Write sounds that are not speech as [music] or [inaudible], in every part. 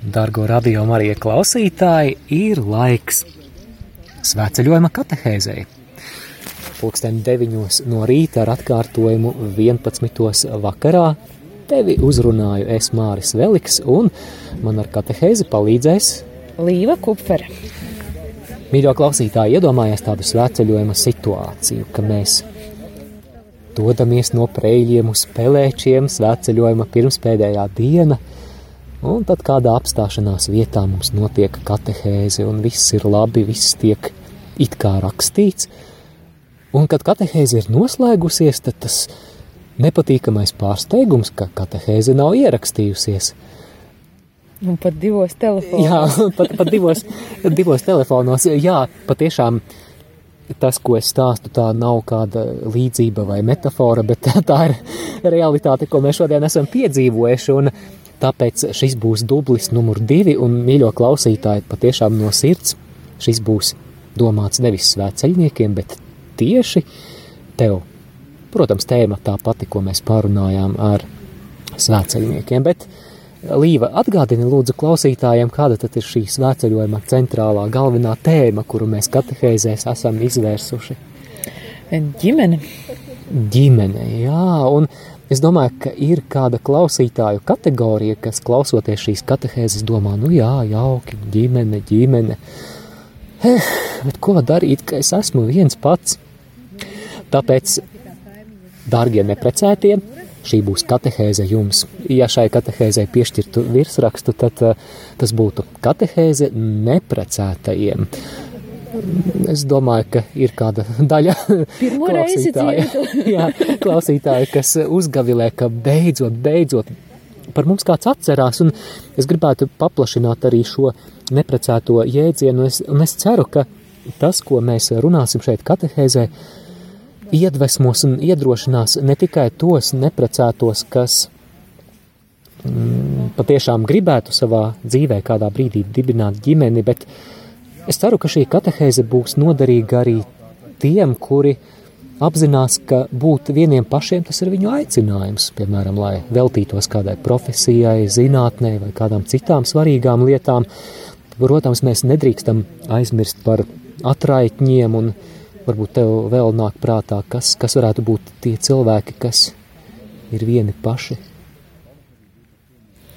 Dargo radio Marija klausītāji, ir laiks svētceļojuma katehēzei. Pulksten 9 no rīta ar atkārtojumu 11. vakarā tevi uzrunāju es Māris Veliks un man ar katehēzi palīdzēs Līva Kupfere. Mīļo klausītāji, iedomājies tādu svētceļojuma situāciju, ka mēs dodamies no preļiem uz pelēčiem svētceļojuma pirmspēdējā diena, un tad kādā apstāšanās vietā mums notiek katehēze, un viss ir labi, viss tiek it kā rakstīts, un kad katehēze ir noslēgusies, tad tas nepatīkamais pārsteigums, ka katehēze nav ierakstījusies. Un pat divos telefonos. Jā, [laughs] pat, pat divos, divos telefonos. Jā, patiešām tas, ko es stāstu, tā nav kāda līdzība vai metāfora, bet [laughs] tā ir realitāte, ko mēs šodien esam piedzīvojuši. Un tāpēc šis būs dublis numur divi, un mīļo klausītāji, patiešām no sirds šis būs domāts nevis svētceļniekiem, bet tieši tev. Protams, tēma tā pati, ko mēs pārunājām ar svētceļniekiem, bet Līva atgādini lūdzu klausītājiem, kāda tad ir šī svētceļojuma centrālā galvenā tēma, kuru mēs katehēzēs esam izvērsuši. Ģimene. Ģimene, jā, un es domāju, ka ir kāda klausītāju kategorija, kas klausoties šīs katehēzes domā, nu jā, jauki, ģimene, ģimene. Eh, bet ko darīt, ka es esmu viens pats? Tāpēc, dārgie neprecētie, šī būs katehēze jums. Ja šai katehēzei piešķirtu virsrakstu, tad uh, tas būtu katehēze neprecētajiem. Es domāju, ka ir kāda daļa klausītāja, [laughs] jā, klausītāja, kas uzgavilē, ka beidzot, beidzot par mums kāds atcerās, un es gribētu paplašināt arī šo neprecēto jēdzienu, es, un es ceru, ka tas, ko mēs runāsim šeit katehēzē, iedvesmos un iedrošinās ne tikai tos neprecētos, kas mm, patiešām gribētu savā dzīvē kādā brīdī dibināt ģimeni, bet es ceru, ka šī katehēze būs noderīga arī tiem, kuri apzinās, ka būt vieniem pašiem tas ir viņu aicinājums, piemēram, lai veltītos kādai profesijai, zinātnē vai kādām citām svarīgām lietām. Protams, mēs nedrīkstam aizmirst par atraitņiem un varbūt tev vēl nāk prātā, kas, kas varētu būt tie cilvēki, kas ir vieni paši.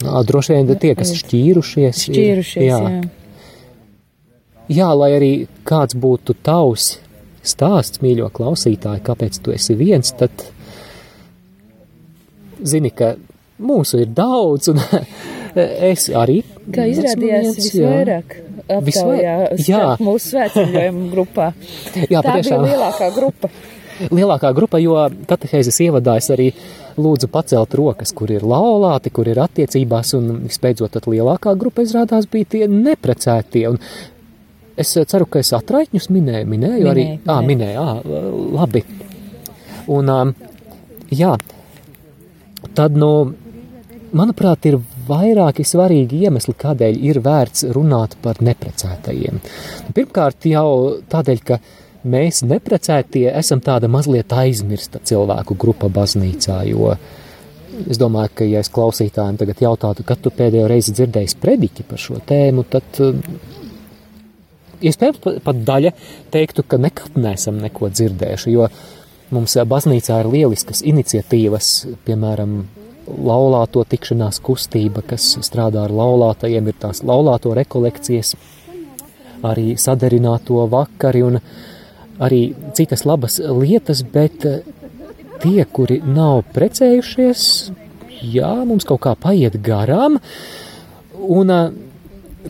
Droši vien tie, kas šķīrušies. Šķīrušies, jā. jā. Jā, lai arī kāds būtu tavs stāsts, mīļo klausītāji, kāpēc tu esi viens, tad zini, ka mūsu ir daudz, un [laughs] es arī. Kā izrādījās viens, visvairāk aptaujā starp [laughs] mūsu svētceļojumu grupā. [laughs] Jā, Tā patiešām. bija lielākā grupa. Lielākā grupa, jo katehēzes ievadājas arī lūdzu pacelt rokas, kur ir laulāti, kur ir attiecībās, un visbeidzot tad lielākā grupa izrādās bija tie neprecētie. Un es ceru, ka es atraitņus minēju, minēju arī, minēju. Ā, minēju, ā, labi. Un, jā, tad, nu, manuprāt, ir vairāki svarīgi iemesli, kādēļ ir vērts runāt par neprecētajiem. Pirmkārt, jau tādēļ, ka mēs neprecētie esam tāda mazliet aizmirsta cilvēku grupa baznīcā, jo es domāju, ka, ja es klausītājiem tagad jautātu, kad tu pēdējo reizi dzirdēji prediķi par šo tēmu, tad iespējams pat daļa teiktu, ka nekad neesam neko dzirdējuši, jo mums baznīcā ir lieliskas iniciatīvas, piemēram, laulāto tikšanās kustība, kas strādā ar laulātajiem, ir tās laulāto rekolekcijas, arī sadarināto vakari un arī citas labas lietas, bet tie, kuri nav precējušies, jā, mums kaut kā paiet garām, un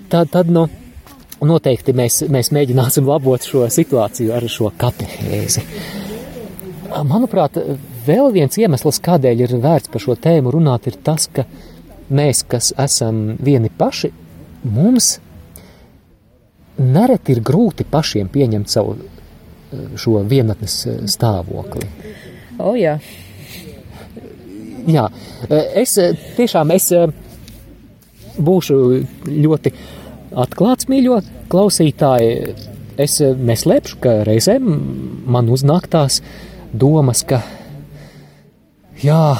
tad, tad nu, noteikti mēs, mēs mēģināsim labot šo situāciju ar šo katehēzi. Manuprāt, vēl viens iemesls, kādēļ ir vērts par šo tēmu runāt, ir tas, ka mēs, kas esam vieni paši, mums nereti ir grūti pašiem pieņemt savu šo vienatnes stāvokli. O, jā. Jā, es tiešām es būšu ļoti atklāts, mīļo klausītāji. Es neslēpšu, ka reizēm man uznāk tās domas, ka jā,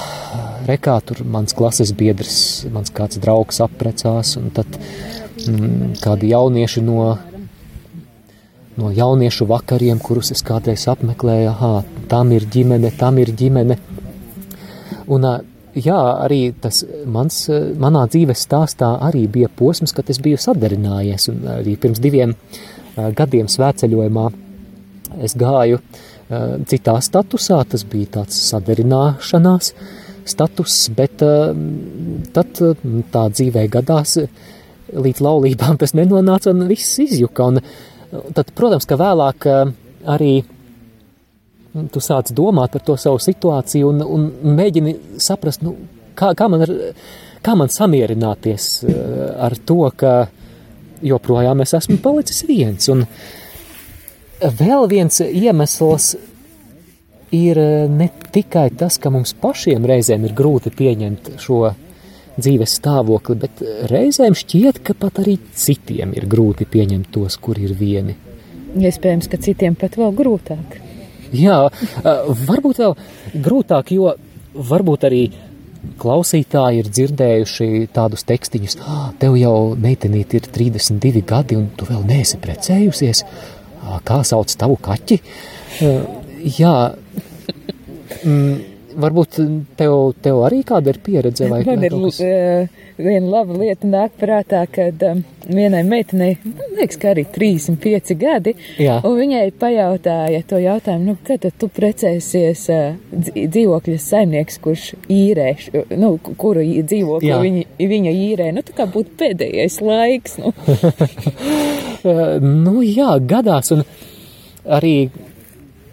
rekā tur mans klases biedrs, mans kāds draugs apprecās, un tad mm, kādi jaunieši no, no jauniešu vakariem, kurus es kādreiz apmeklēju, aha, tam ir ģimene, tam ir ģimene. Un, jā, arī tas mans, manā dzīves stāstā arī bija posms, kad es biju sadarinājies, un arī pirms diviem gadiem svētceļojumā es gāju citā statusā, tas bija tāds sadarināšanās status, bet tad tā dzīvē gadās līdz laulībām tas nenonāca un viss izjuka, un tad, protams, ka vēlāk arī tu sāc domāt par to savu situāciju un, un mēģini saprast, nu, kā, kā, man ar, kā man samierināties eh, ar to, ka joprojām es esmu palicis viens. Un vēl viens iemesls ir eh, ne tikai tas, ka mums pašiem reizēm ir grūti pieņemt šo dzīves stāvokli, bet reizēm šķiet, ka pat arī citiem ir grūti pieņemt tos, kur ir vieni. Iespējams, ka citiem pat vēl grūtāk. Jā, varbūt vēl grūtāk, jo varbūt arī klausītāji ir dzirdējuši tādus tekstiņus, ah, tev jau meitenīte ir 32 gadi un tu vēl neesi precējusies, kā sauc tavu kaķi? Jā, mm, varbūt tev, tev arī kāda ir pieredze vai Man ir uh, viena laba lieta nāk prātā, kad um, vienai meitenei, man liekas, ka arī 35 gadi, Jā. un viņai pajautāja to jautājumu, nu, kad tu precēsies uh, dzīvokļa saimnieks, kurš īrē, nu, kuru dzīvokli viņa, viņa īrē, nu, tā kā būtu pēdējais laiks, nu. [laughs] nu, jā, gadās, un arī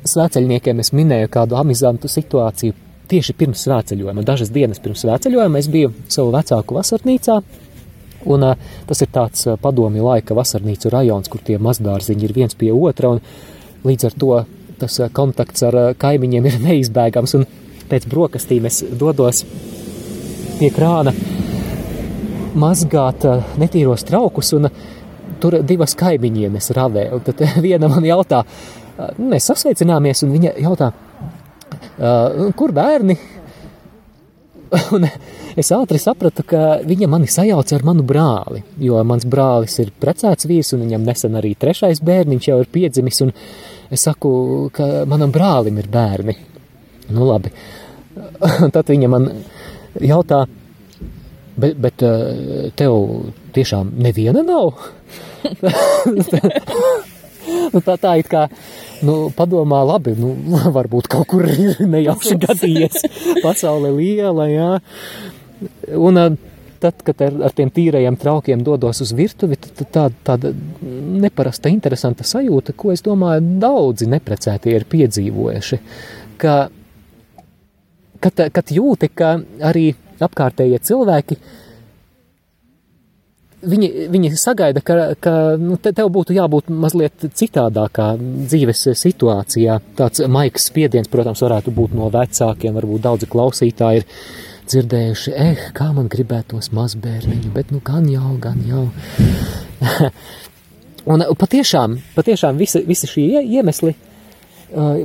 sveceļniekiem es minēju kādu amizantu situāciju tieši pirms svētceļojuma, dažas dienas pirms svētceļojuma, es biju savu vecāku vasarnīcā. Un, uh, tas ir tāds uh, padomju laika vasarnīcu rajons, kur tie mazdārziņi ir viens pie otra, un līdz ar to tas uh, kontakts ar uh, kaimiņiem ir [laughs] neizbēgams. Un pēc brokastīm es dodos pie krāna mazgāt uh, netīros traukus, un uh, tur divas kaimiņienes ravē. Un tad [laughs] viena man jautā, uh, mēs sasveicināmies, un viņa jautā, Uh, kur bērni? [laughs] Un es ātri sapratu, ka viņa mani sajauca ar manu brāli, jo mans brālis ir precēts vīrs, un viņam nesen arī trešais bērniņš jau ir piedzimis, es saku, ka manam brālim ir bērni. Nu labi. [laughs] Un tad viņa man jautā, bet, bet uh, tev tiešām neviena nav? [laughs] [laughs] nu, tā, tā it kā Nu, padomā, labi, nu, [laughs] varbūt kaut kur ir nejauši gadījies. [laughs] Pasaule liela, jā. Un tad, kad ar, ar tiem tīrajiem traukiem dodos uz virtuvi, tad tāda, tāda neparasta, interesanta sajūta, ko es domāju, daudzi neprecētie ir piedzīvojuši. Ka, kad, kad jūti, ka arī apkārtējie cilvēki viņi, viņi sagaida, ka, ka nu, te, tev būtu jābūt mazliet citādākā dzīves situācijā. Tāds maigs spiediens, protams, varētu būt no vecākiem, varbūt daudzi klausītāji ir dzirdējuši, eh, kā man gribētos mazbērniņu, bet nu gan jau, gan jau. [laughs] Un patiešām, patiešām visi, visi šie iemesli,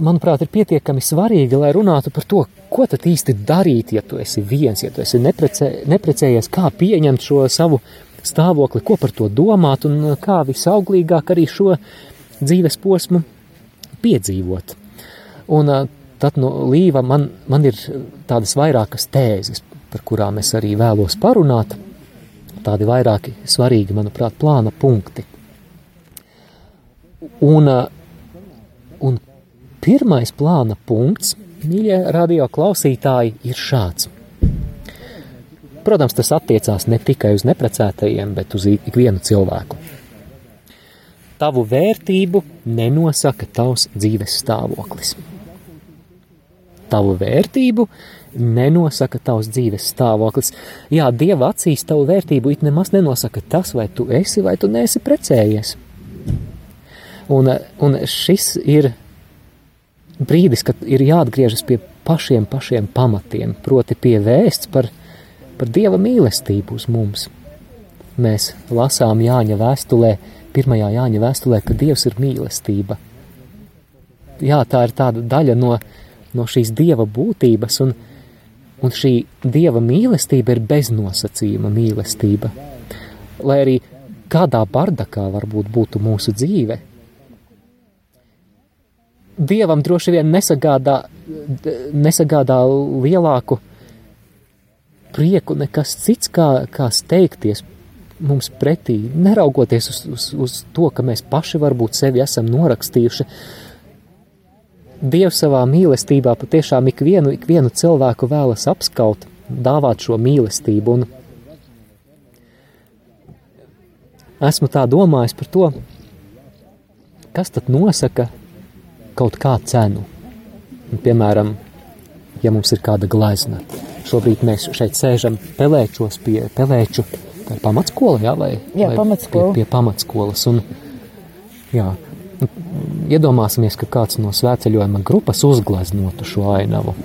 manuprāt, ir pietiekami svarīgi, lai runātu par to, ko tad īsti darīt, ja tu esi viens, ja tu esi neprecē, neprecējies, kā pieņemt šo savu stāvokli, ko par to domāt un uh, kā visauglīgāk arī šo dzīves posmu piedzīvot. Un uh, tad no līva man, man ir tādas vairākas tēzes, par kurām es arī vēlos parunāt, tādi vairāki svarīgi, manuprāt, plāna punkti. Un, uh, un pirmais plāna punkts, mīļie radio klausītāji, ir šāds. Protams, tas attiecās ne tikai uz neprecētajiem, bet uz ikvienu cilvēku. Tavu vērtību nenosaka tavs dzīves stāvoklis. Tavu vērtību nenosaka tavs dzīves stāvoklis. Jā, Dieva acīs tavu vērtību it nemaz nenosaka tas, vai tu esi vai tu neesi precējies. Un, un šis ir brīdis, kad ir jāatgriežas pie pašiem, pašiem pamatiem, proti pie vēsts par par Dieva mīlestību uz mums. Mēs lasām Jāņa vēstulē, pirmajā Jāņa vēstulē, ka Dievs ir mīlestība. Jā, tā ir tāda daļa no, no šīs Dieva būtības, un Un šī dieva mīlestība ir beznosacījuma mīlestība. Lai arī kādā bardakā varbūt būtu mūsu dzīve, dievam droši vien nesagādā, nesagādā lielāku prieku nekas cits, kā, kā steigties mums pretī, neraugoties uz, uz, uz to, ka mēs paši varbūt sevi esam norakstījuši. Dievs savā mīlestībā patiešām ikvienu, ikvienu cilvēku vēlas apskaut, dāvāt šo mīlestību. Un esmu tā domājis par to, kas tad nosaka kaut kā cenu. Un, piemēram, ja mums ir kāda glezna, šobrīd mēs šeit sēžam pelēčos pie pelēču Tā ir pamatskola, jā, vai, jā, vai pamatskola. Pie, pie pamatskolas. Un, jā, iedomāsimies, ka kāds no svētceļojuma grupas uzgleznotu šo ainavu.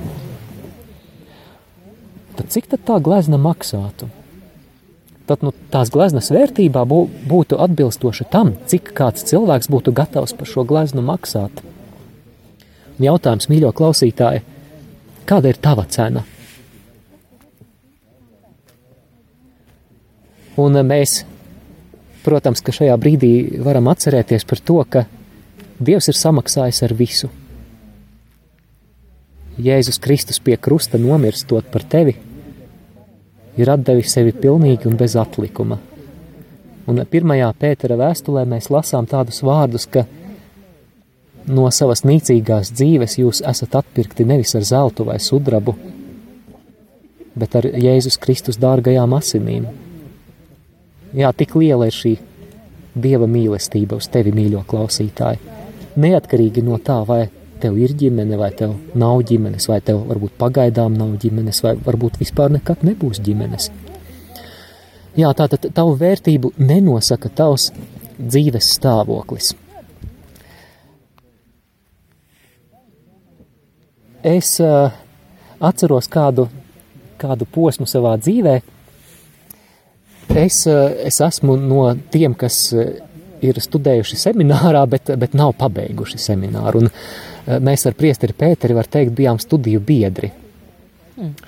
Tad cik tad tā glezna maksātu? Tad nu, tās gleznas vērtībā bū, būtu atbilstoša tam, cik kāds cilvēks būtu gatavs par šo gleznu maksāt. Un jautājums, mīļo klausītāji, kāda ir tava cena? Un eh, mēs, protams, ka šajā brīdī varam atcerēties par to, ka Dievs ir samaksājis ar visu. Jēzus Kristus pie krusta nomirstot par tevi, ir atdevis sevi pilnīgi un bez atlikuma. Un pirmajā Pētera vēstulē mēs lasām tādus vārdus, ka no savas nīcīgās dzīves jūs esat atpirkti nevis ar zeltu vai sudrabu, bet ar Jēzus Kristus dārgajām asinīm. Jā, tik liela ir šī dieva mīlestība uz tevi, mīļo klausītāji. Neatkarīgi no tā, vai tev ir ģimene, vai tev nav ģimenes, vai tev varbūt pagaidām nav ģimenes, vai varbūt vispār nekad nebūs ģimenes. Jā, tātad tavu vērtību nenosaka tavs dzīves stāvoklis. Es uh, atceros kādu, kādu posmu savā dzīvēm, Es, eh, es esmu no tiem, kas eh, ir studējuši seminārā, bet, bet nav pabeiguši semināru. Un eh, mēs ar priesteri Pēteri, var teikt, bijām studiju biedri. Mm.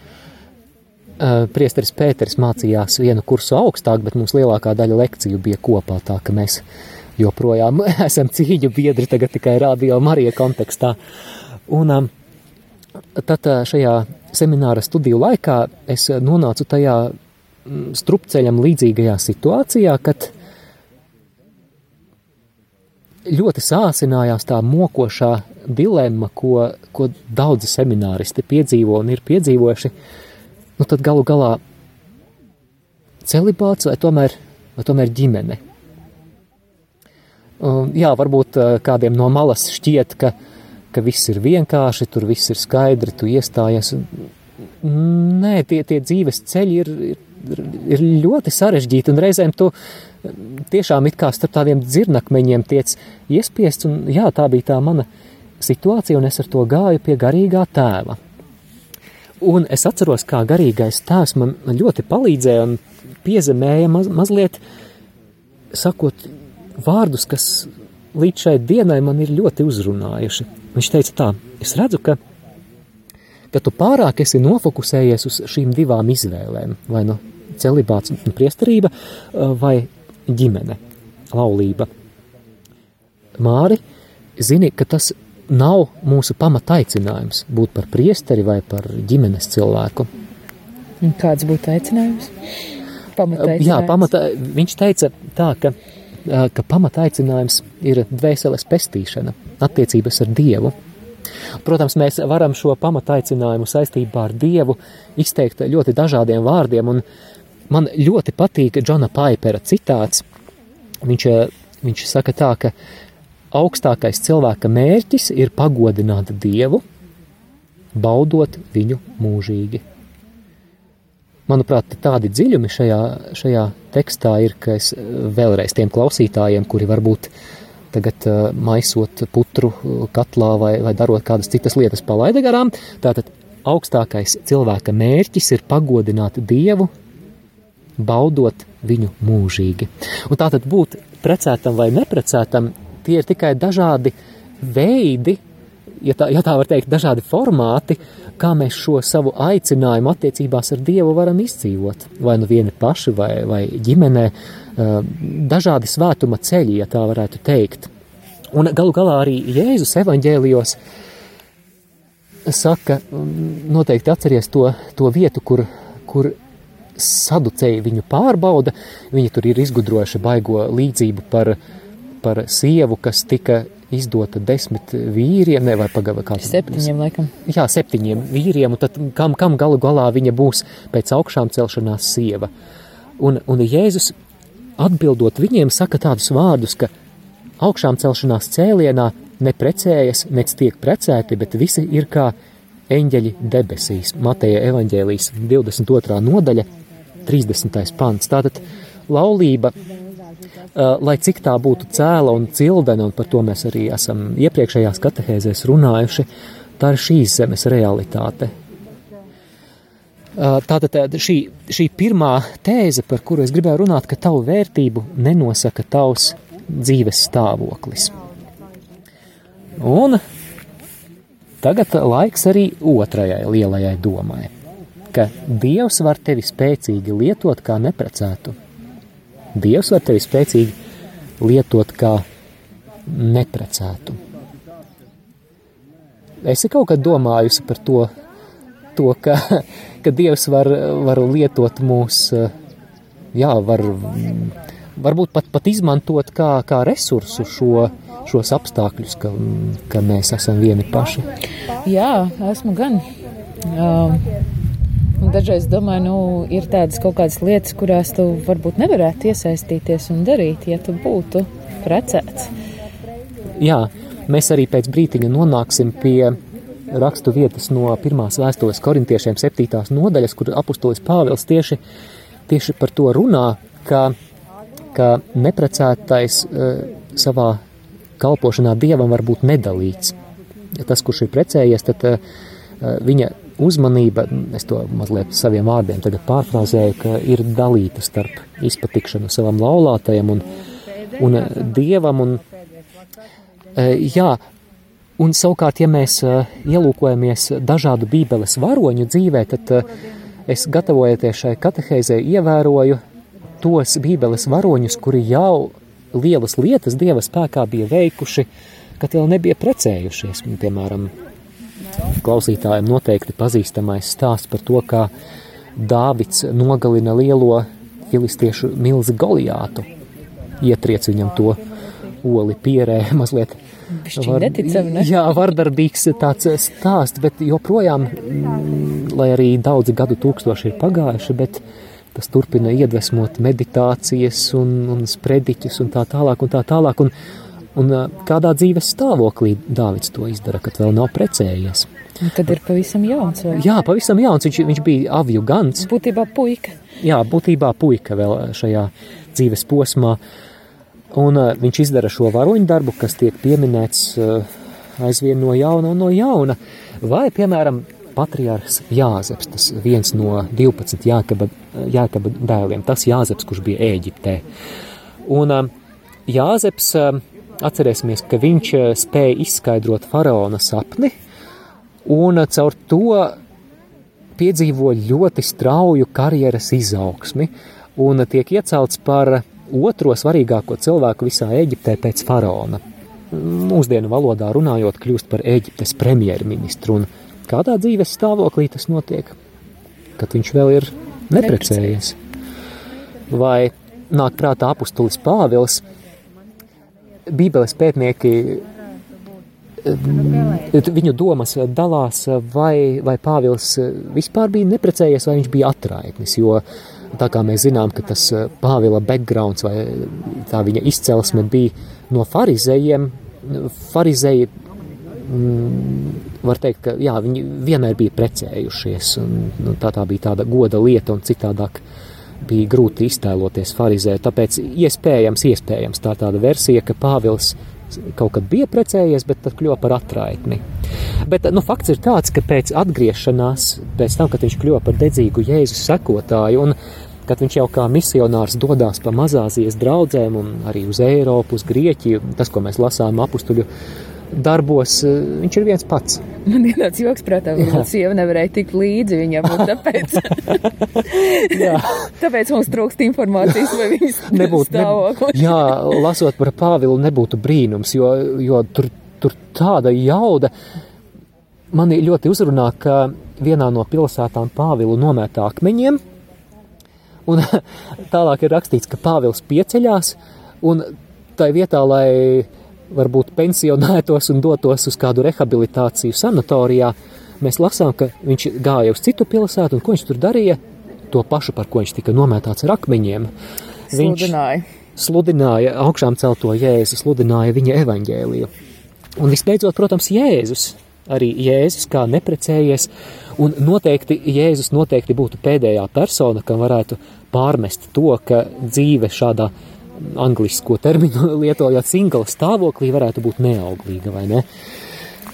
Priesteris Pēteris mācījās vienu kursu augstāk, bet mums lielākā daļa lekciju bija kopā, tā ka mēs joprojām [laughs] esam cīņu biedri tagad tikai radio Marija kontekstā. Un tad šajā semināra studiju laikā es nonācu tajā strupceļam līdzīgajā situācijā, kad ļoti sāsinājās tā mokošā dilemma, ko, ko daudzi semināristi piedzīvo un ir piedzīvojuši. Nu, tad galu galā celibāts vai tomēr, vai tomēr ģimene. Un, jā, varbūt kādiem no malas šķiet, ka, ka viss ir vienkārši, tur viss ir skaidri, tu iestājies. Nē, tie, tie dzīves ceļi ir, ir ir ļoti sarežģīti, un reizēm tu tiešām it kā starp tādiem dzirnakmeņiem tiec iespiests, un jā, tā bija tā mana situācija, un es ar to gāju pie garīgā tēva. Un es atceros, kā garīgais tēvs man, man ļoti palīdzēja un piezemēja maz, mazliet, sakot vārdus, kas līdz šai dienai man ir ļoti uzrunājuši. Viņš teica tā, es redzu, ka ka tu pārāk esi nofokusējies uz šīm divām izvēlēm, vai nu celibāts un priesterība, vai ģimene, laulība. Māri, zini, ka tas nav mūsu pamataicinājums būt par priesteri vai par ģimenes cilvēku. Kāds būtu aicinājums? Pamataicinājums. Jā, pamata, viņš teica tā, ka, ka pamataicinājums ir dvēseles pestīšana, attiecības ar Dievu. Protams, mēs varam šo pamataicinājumu saistībā ar Dievu izteikt ļoti dažādiem vārdiem, un man ļoti patīk Džona Paipera citāts. Viņš, viņš saka tā, ka augstākais cilvēka mērķis ir pagodināt Dievu, baudot viņu mūžīgi. Manuprāt, tādi dziļumi šajā, šajā tekstā ir, ka es vēlreiz tiem klausītājiem, kuri varbūt tagad uh, maisot putru katlā vai, vai darot kādas citas lietas palaida garām. Tātad augstākais cilvēka mērķis ir pagodināt Dievu, baudot viņu mūžīgi. Un tātad būt precētam vai neprecētam, tie ir tikai dažādi veidi, ja tā, ja tā var teikt, dažādi formāti, kā mēs šo savu aicinājumu attiecībās ar Dievu varam izdzīvot. Vai nu vieni paši, vai, vai ģimenē, dažādi svētuma ceļi, ja tā varētu teikt. Un galu galā arī Jēzus evaņģēlijos saka, noteikti atceries to, to vietu, kur, kur saducēji viņu pārbauda. Viņi tur ir izgudrojuši baigo līdzību par, par sievu, kas tika izdota desmit vīriem, ne, vai pagava kā septiņiem, laikam. Jā, septiņiem vīriem, un tad kam, kam galu galā viņa būs pēc augšām celšanās sieva. Un, un Jēzus atbildot viņiem saka tādus vārdus, ka augšām celšanās cēlienā neprecējas, nec tiek precēti, bet visi ir kā eņģeļi debesīs. Mateja evaņģēlijas 22. nodaļa, 30. pants. Tātad laulība lai cik tā būtu cēla un cildena, un par to mēs arī esam iepriekšējās katehēzēs runājuši, tā ir šīs zemes realitāte. Tātad šī, šī pirmā tēze, par kuru es gribēju runāt, ka tavu vērtību nenosaka tavs dzīves stāvoklis. Un tagad laiks arī otrajai lielajai domai, ka Dievs var tevi spēcīgi lietot kā neprecētu Dievs var tevi spēcīgi lietot kā neprecētu. Esi kaut kad domājusi par to, to ka, ka Dievs var, var lietot mūs, jā, var, varbūt pat, pat izmantot kā, kā resursu šo, šos apstākļus, ka, ka mēs esam vieni paši? Jā, esmu gan. Um, dažreiz domāju, nu, ir tādas kaut kādas lietas, kurās tu varbūt nevarētu iesaistīties un darīt, ja tu būtu precēts. Jā, mēs arī pēc brītiņa nonāksim pie rakstu vietas no pirmās vēstules korintiešiem septītās nodaļas, kur apustulis Pāvils tieši, tieši par to runā, ka, ka neprecētais uh, savā kalpošanā Dievam var būt nedalīts. Tas, kurš ir precējies, tad uh, viņa uzmanība, es to mazliet saviem vārdiem pārfrāzēju, ka ir dalīta starp izpatikšanu savam laulātajam un, un dievam. Un, e, jā, un savukārt, ja mēs e, ielūkojamies dažādu bībeles varoņu dzīvē, tad es gatavojoties šai katehēzē ievēroju tos bībeles varoņus, kuri jau lielas lietas dieva spēkā bija veikuši, kad vēl nebija precējušies. Piemēram, klausītājiem noteikti pazīstamais stāsts par to, kā Dāvids nogalina lielo filistiešu milzi Goliātu. Ietriec viņam to oli pierē [laughs] mazliet. Var, neticami, ne? Jā, vardarbīgs tāds stāsts, bet joprojām, mm, lai arī daudzi gadu tūkstoši ir pagājuši, bet tas turpina iedvesmot meditācijas un, un sprediķus un tā tālāk un tā tālāk. Un, Un kādā dzīves stāvoklī Dāvids to izdara, kad vēl nav precējies? Un tad ir pavisam jauns. Vai? Jā, pavisam jauns. Viņš, viņš bija avju gans. Būtībā puika. Jā, būtībā puika vēl šajā dzīves posmā. Un uh, viņš izdara šo varoņu darbu, kas tiek pieminēts uh, aizvien no jauna un no jauna. Vai, piemēram, patriārhs Jāzeps, tas viens no 12 Jākaba, Jākaba dēliem, tas Jāzeps, kurš bija Ēģiptē. Un uh, Jāzeps uh, Atcerēsimies, ka viņš eh, spēja izskaidrot faraona sapni, un eh, caur to piedzīvo ļoti strauju karjeras izaugsmi, un tiek iecelts par otro svarīgāko cilvēku visā Eģiptē pēc faraona. Mūsdienu valodā runājot, kļūst par Eģiptes premjerministru, un kādā dzīves stāvoklī tas notiek, kad viņš vēl ir neprecējies. Vai nāk prātā apustulis Pāvils, Bībeles pētnieki viņu domas dalās, vai, vai Pāvils vispār bija neprecējies, vai viņš bija atraitnis. Jo tā kā mēs zinām, ka tas Pāvila backgrounds vai tā viņa izcelsme bija no farizējiem, farizēji mm, var teikt, ka jā, viņi vienmēr bija precējušies, un nu, tā, tā bija tāda goda lieta un citādāk bija grūti iztēloties farizē. Tāpēc iespējams, iespējams tā tāda versija, ka Pāvils kaut kad bija precējies, bet tad kļuva par atraitni. Bet nu, fakts ir tāds, ka pēc atgriešanās, pēc tam, kad viņš kļuva par dedzīgu Jēzus sekotāju, un kad viņš jau kā misionārs dodas pa mazāzijas draugiem un arī uz Eiropu, uz Grieķiju, tas, ko mēs lasām apstuļu darbos, viņš ir viens pats. Man ir tāds joks, prātā, ka sieva nevarēja tikt līdzi viņam, tāpēc, [laughs] tāpēc mums trūkst informācijas, vai [laughs] viņas nebūtu stāvoklis. Ne, jā, lasot par Pāvilu, nebūtu brīnums, jo, jo tur, tur tāda jauda. Mani ļoti uzrunā, ka vienā no pilsētām Pāvilu nomētā akmeņiem, un [laughs] tālāk ir rakstīts, ka Pāvils pieceļās, un tai vietā, lai varbūt pensionētos un dotos uz kādu rehabilitāciju sanatorijā, mēs lasām, ka viņš gāja uz citu pilsētu, un ko viņš tur darīja? To pašu, par ko viņš tika nomētāts ar akmeņiem. Viņš sludināja. sludināja augšām celto Jēzu, sludināja viņa evaņģēliju. Un visbeidzot, protams, Jēzus, arī Jēzus kā neprecējies, un noteikti Jēzus noteikti būtu pēdējā persona, kam varētu pārmest to, ka dzīve šādā anglisko terminu [laughs] lietojot, singla stāvoklī varētu būt neauglīga, vai ne?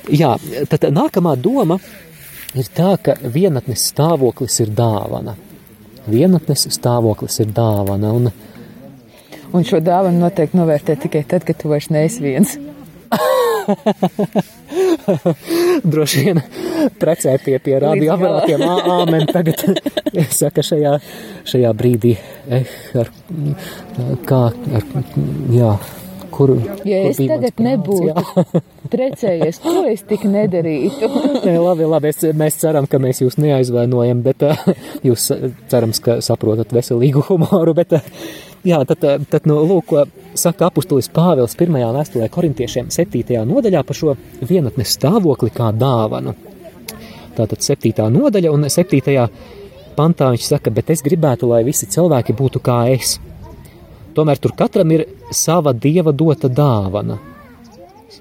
Jā, tad nākamā doma ir tā, ka vienatnes stāvoklis ir dāvana. Vienatnes stāvoklis ir dāvana. Un, un šo dāvanu noteikti novērtē tikai tad, kad tu vairs neesi viens. [laughs] Droši vien precētie pie radioaparātiem āmen tagad [laughs] saka šajā, šajā brīdī, eh, ar, kā, ar, jā, kur. Ja kur es tagad nebūtu [laughs] precējies, ko es tik nedarītu? Nē, labi, labi, es, mēs ceram, ka mēs jūs neaizvainojam, bet uh, jūs cerams, ka saprotat veselīgu humoru, bet uh, jā, tad, tad nu, lūk, saka apustulis Pāvils pirmajā vēstulē korintiešiem septītajā nodaļā par šo vienatnes stāvokli kā dāvanu. Tātad septītā nodaļa un septītajā pantā viņš saka, bet es gribētu, lai visi cilvēki būtu kā es. Tomēr tur katram ir sava dieva dota dāvana.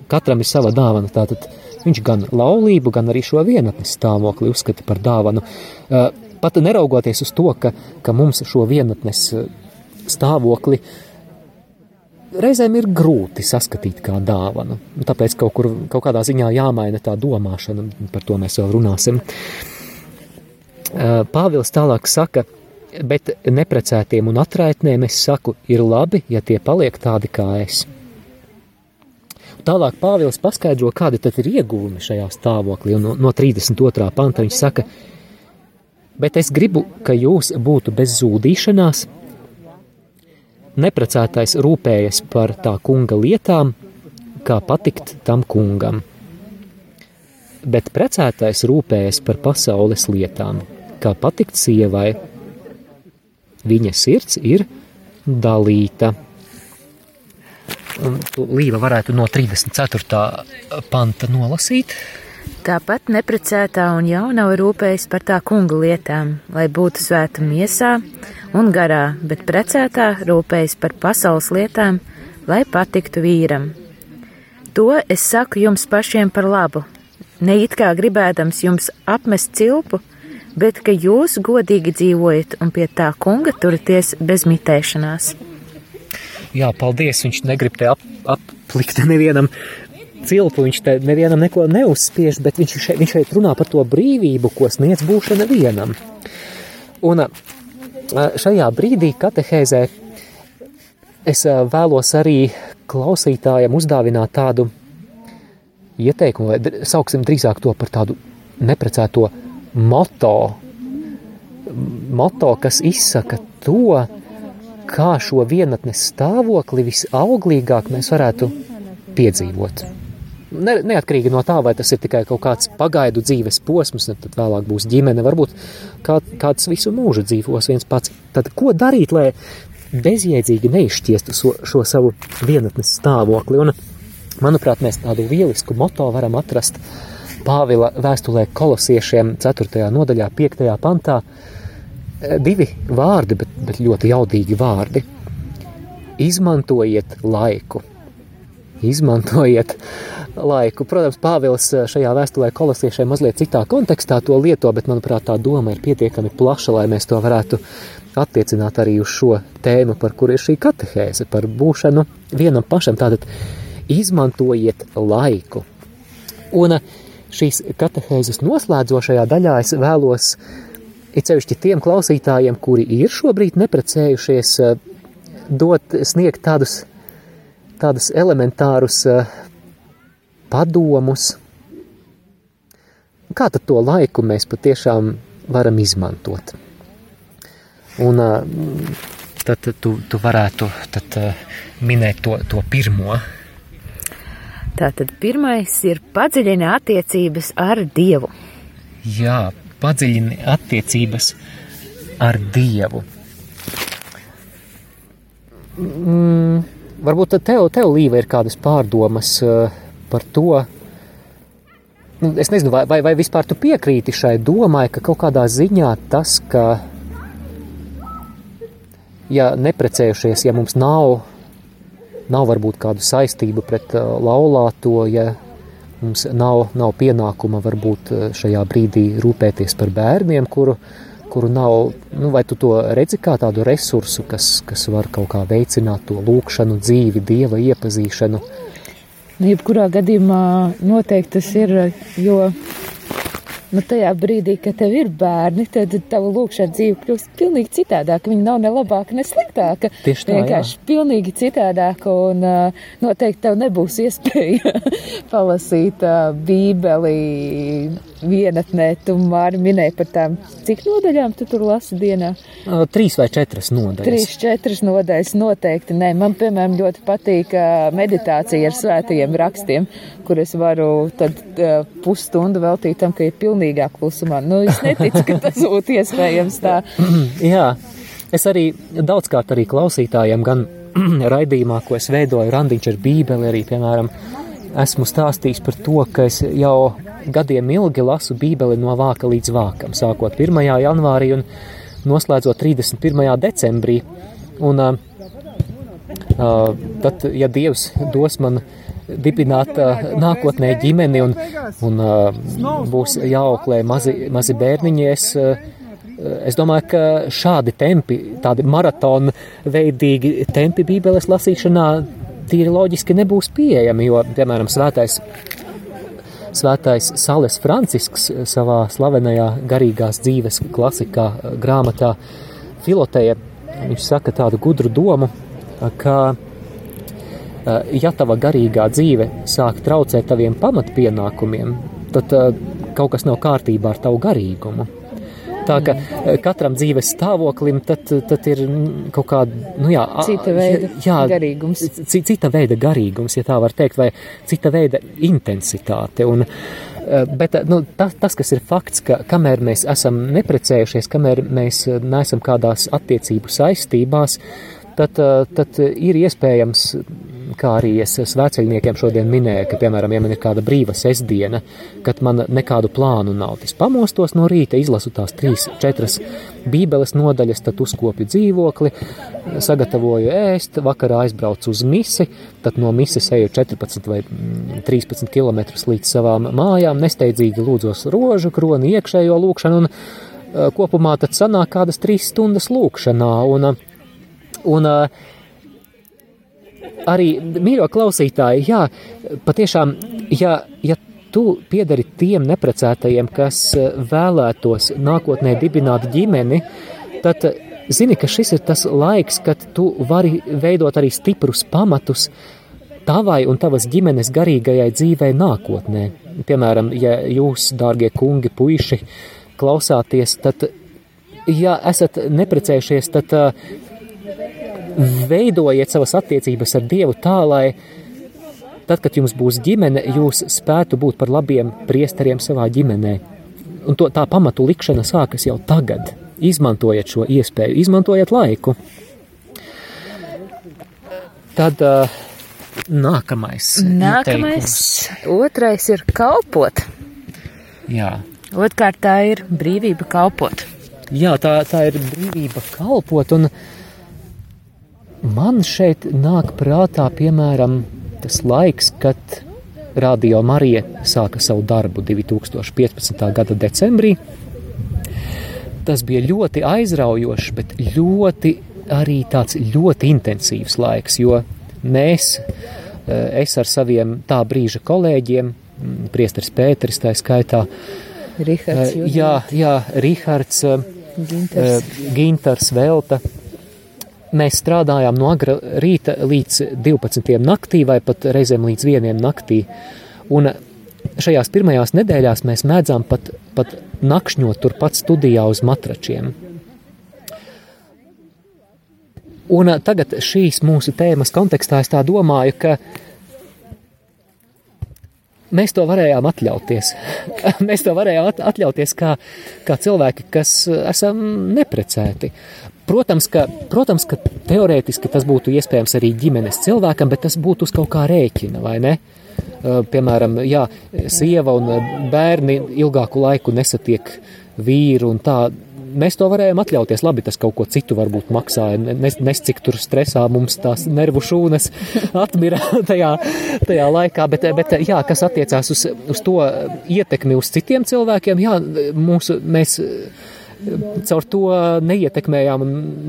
Katram ir sava dāvana, tātad viņš gan laulību, gan arī šo vienatnes stāvokli uzskata par dāvanu. Pat neraugoties uz to, ka, ka mums šo vienatnes stāvokli reizēm ir grūti saskatīt kā dāvanu. Tāpēc kaut, kur, kaut kādā ziņā jāmaina tā domāšana, par to mēs vēl runāsim. Pāvils tālāk saka, bet neprecētiem un atraitnēm es saku, ir labi, ja tie paliek tādi kā es. Tālāk Pāvils paskaidro, kādi tad ir ieguvumi šajā stāvoklī, un no, no 32. panta viņš saka, bet es gribu, ka jūs būtu bez zūdīšanās, Neprecētais rūpējas par tā kunga lietām, kā patikt tam kungam. Bet precētais rūpējas par pasaules lietām, kā patikt sievai. Viņa sirds ir dalīta. Līva varētu no 34. panta nolasīt. Tāpat neprecētā un jaunava rūpējas par tā kunga lietām, lai būtu svēta miesā, un garā, bet precētā rūpējas par pasaules lietām, lai patiktu vīram. To es saku jums pašiem par labu, ne it kā gribēdams jums apmest cilpu, bet ka jūs godīgi dzīvojat un pie tā kunga turaties bez mitēšanās. Jā, paldies. Viņš negrib te ap, aplikt nevienam cilpu, viņš te nevienam neko neuzspiež, bet viņš šeit, viņš šeit runā par to brīvību, ko sniedz būšana vienam. Un šajā brīdī katehēzē es vēlos arī klausītājiem uzdāvināt tādu ieteikumu, vai sauksim drīzāk to par tādu neprecēto moto, moto, kas izsaka to, kā šo vienatnes stāvokli visauglīgāk mēs varētu piedzīvot. Ne, neatkarīgi no tā, vai tas ir tikai kaut kāds pagaidu dzīves posms, tad vēlāk būs ģimene, varbūt kā, kāds visu mūžu dzīvos viens pats. Tad ko darīt, lai bezjēdzīgi neizšķiestu šo, šo savu vienatnes stāvokli? Un, manuprāt, mēs tādu lielisku moto varam atrast Pāvila vēstulē kolosiešiem 4. nodaļā, 5. pantā. Divi vārdi, bet, bet ļoti jaudīgi vārdi. Izmantojiet laiku. Izmantojiet laiku. Protams, Pāvils eh, šajā vēstulē kolosiešiem mazliet citā kontekstā to lieto, bet, manuprāt, tā doma ir pietiekami plaša, lai mēs to varētu attiecināt arī uz šo tēmu, par kur ir šī katehēze, par būšanu vienam pašam. Tātad izmantojiet laiku. Un eh, šīs katehēzes noslēdzošajā daļā es vēlos, it sevišķi tiem klausītājiem, kuri ir šobrīd neprecējušies, eh, dot, sniegt tādus, tādus elementārus padomus. Kā tad to laiku mēs patiešām varam izmantot? Un tad tu, tu varētu tad, minēt to, to pirmo. Tātad pirmais ir padziļina attiecības ar Dievu. Jā, padziļina attiecības ar Dievu. Mm, varbūt tev, tev Līva, ir kādas pārdomas uh, par to. Nu, es nezinu, vai, vai, vai vispār tu piekrīti šai domai, ka kaut kādā ziņā tas, ka, ja neprecējušies, ja mums nav, nav varbūt kādu saistību pret uh, laulāto, ja mums nav, nav pienākuma varbūt uh, šajā brīdī rūpēties par bērniem, kuru, kuru nav, nu, vai tu to redzi kā tādu resursu, kas, kas var kaut kā veicināt to lūkšanu, dzīvi, dieva iepazīšanu? Nu, jebkurā gadījumā noteikti tas ir, jo nu, tajā brīdī, kad tev ir bērni, tad tava lūkšana dzīve kļūst pilnīgi citādāka. Viņa nav ne labāka, ne sliktāka. Tieši tā, vienkārši jā. pilnīgi citādāka, un uh, noteikti tev nebūs iespēja [laughs] palasīt uh, bībeli vienatnē. Tu māri minēji par tām, cik nodaļām tu tur lasi dienā? Uh, trīs vai četras nodaļas. Trīs, četras nodaļas noteikti. Nē, man, piemēram, ļoti patīk uh, meditācija ar svētajiem rakstiem, kur es varu tad uh, pusstundu veltīt tam, ka ir pilnīgi pilnīgā klusumā. Nu, es neticu, ka tas būtu iespējams tā. [clears throat] Jā, es arī daudzkārt arī klausītājiem gan [clears throat] raidījumā, ko es veidoju, randiņš ar bībeli arī, piemēram, esmu stāstījis par to, ka es jau gadiem ilgi lasu bībeli no vāka līdz vākam, sākot 1. janvārī un noslēdzot 31. decembrī. Un, uh, tad, ja Dievs dos man uh, dibināt nākotnē ģimeni un, un būs jāauklē mazi, mazi bērniņi. Es, es domāju, ka šādi tempi, tādi maratona veidīgi tempi Bībeles lasīšanā tīri loģiski nebūs pieejami, jo, piemēram, svētais, svētais Sales Francisks savā slavenajā garīgās dzīves klasikā grāmatā Filoteja, viņš saka tādu gudru domu, ka ja tava garīgā dzīve sāk traucēt taviem pamatpienākumiem, tad eh, kaut kas nav kārtībā ar tavu garīgumu. Tā ka eh, katram dzīves stāvoklim tad, tad ir kaut kāda, nu jā, cita veida jā, garīgums. Cita veida garīgums, ja tā var teikt, vai cita veida intensitāte. Un, bet nu, tas, tas, kas ir fakts, ka kamēr mēs esam neprecējušies, kamēr mēs neesam kādās attiecību saistībās, tad, tad ir iespējams kā arī es svēceļniekiem šodien minēju, ka, piemēram, ja man ir kāda brīva sestdiena, kad man nekādu plānu nav, es pamostos no rīta, izlasu tās trīs, četras bībeles nodaļas, tad uzkopju dzīvokli, sagatavoju ēst, vakarā aizbraucu uz misi, tad no mises eju 14 vai 13 km līdz savām mājām, nesteidzīgi lūdzos rožu kroni, iekšējo lūkšanu un kopumā tad sanāk kādas trīs stundas lūkšanā un, un arī mīļo klausītāji, jā, patiešām, ja, ja tu piedari tiem neprecētajiem, kas vēlētos nākotnē dibināt ģimeni, tad zini, ka šis ir tas laiks, kad tu vari veidot arī stiprus pamatus tavai un tavas ģimenes garīgajai dzīvei nākotnē. Piemēram, ja jūs, dārgie kungi, puiši, klausāties, tad, ja esat neprecējušies, tad uh, veidojiet savas attiecības ar Dievu tā, lai tad, kad jums būs ģimene, jūs spētu būt par labiem priesteriem savā ģimenē. Un to, tā pamatu likšana sākas jau tagad. Izmantojiet šo iespēju, izmantojiet laiku. Tad uh, nākamais. Nākamais, ieteikums. otrais ir kalpot. Jā. Otkārt tā ir brīvība kalpot. Jā, tā, tā ir brīvība kalpot. Un, uh, Man šeit nāk prātā, piemēram, tas laiks, kad Radio Marija sāka savu darbu 2015. gada decembrī. Tas bija ļoti aizraujošs, bet ļoti arī tāds ļoti intensīvs laiks, jo mēs, eh, es ar saviem tā brīža kolēģiem, priesteris Pēteris tā skaitā, Rihards, eh, jā, jā, Rihards, eh, Gintars, Gintars Velta, Mēs strādājām no agra rīta līdz 12. naktī vai pat reizēm līdz 1. naktī. Un šajās pirmajās nedēļās mēs mēdzām pat, pat nakšņot turpat studijā uz matračiem. Un tagad šīs mūsu tēmas kontekstā es tā domāju, ka mēs to varējām atļauties. [laughs] mēs to varējām atļauties kā, kā cilvēki, kas esam neprecēti. Protams ka, protams, ka teorētiski tas būtu iespējams arī ģimenes cilvēkam, bet tas būtu uz kaut kā rēķina, vai ne? Piemēram, jā, sieva un bērni ilgāku laiku nesatiek vīru un tā. Mēs to varējām atļauties. Labi, tas kaut ko citu varbūt maksāja. Nes, nes cik tur stresā mums tās nervu šūnas [laughs] atmira tajā, tajā laikā. Bet, bet jā, kas attiecās uz, uz to ietekmi uz citiem cilvēkiem, jā, mūsu, mēs caur to neietekmējām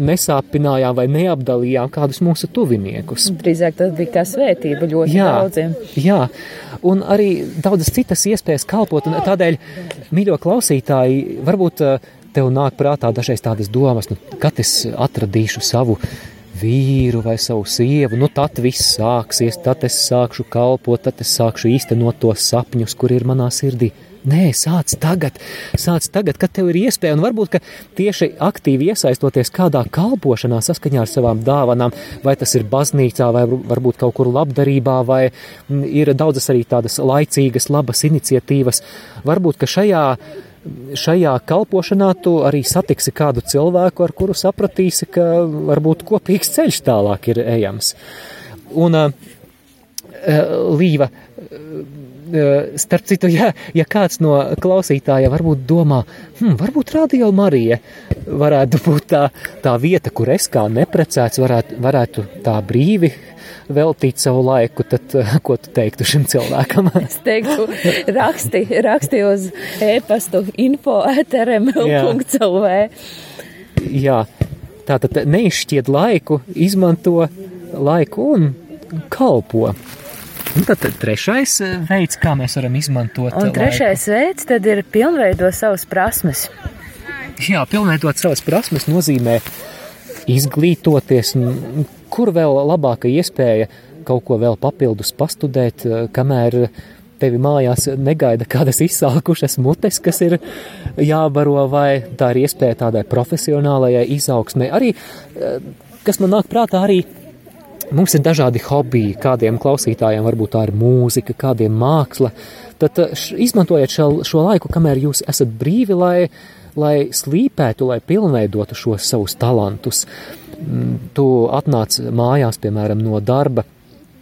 nesāpinājām vai neapdalījām kādus mūsu tuviniekus. Drīzāk tas bija kā svētība ļoti jā, daudziem. Jā, un arī daudzas citas iespējas kalpot, un tādēļ, mīļo klausītāji, varbūt eh, tev nāk prātā dažreiz tādas domas, nu, kad es atradīšu savu vīru vai savu sievu, nu tad viss sāksies, tad es sākšu kalpot, tad es sākšu īstenot tos sapņus, kur ir manā sirdī. Nē, sāc tagad, sāc tagad, kad tev ir iespēja, un varbūt tieši aktīvi iesaistoties kādā kalpošanā saskaņā ar savām dāvanām, vai tas ir baznīcā, vai varbūt kaut kur labdarībā, vai ir daudzas arī tādas laicīgas, labas iniciatīvas. Varbūt, ka šajā, šajā kalpošanā tu arī satiksi kādu cilvēku, ar kuru sapratīsi, ka varbūt kopīgs ceļš tālāk ir ejams. Un Līva, Eh, starp citu, ja, ja kāds no klausītājiem varbūt domā, hmm, varbūt Radio Marija varētu būt tā, tā vieta, kur es kā neprecēts varētu, varētu tā brīvi veltīt savu laiku, tad [laughs] ko tu teiktu šim cilvēkam? [laughs] es teiktu, raksti, raksti uz e-pastu info etrml.lv. Jā, tātad neizšķied laiku, izmanto laiku un kalpo. Un tad trešais eh, veids, kā mēs varam izmantot. Un trešais laiku. veids tad ir pilnveidot savas prasmes. Jā, pilnveidot savas prasmes nozīmē izglītoties, kur vēl labāka iespēja kaut ko vēl papildus pastudēt, eh, kamēr tevi mājās negaida kādas izsalkušas mutes, kas ir jābaro, vai tā ir iespēja tādai profesionālajai izaugsmē. Arī, eh, kas man nāk prātā, arī Mums ir dažādi hobiji, kādiem klausītājiem varbūt tā ir mūzika, kādiem māksla. Tad eh, izmantojiet šo, šo laiku, kamēr jūs esat brīvi, lai, lai slīpētu, lai pilnveidotu šos savus talantus. Mm, tu atnāc mājās, piemēram, no darba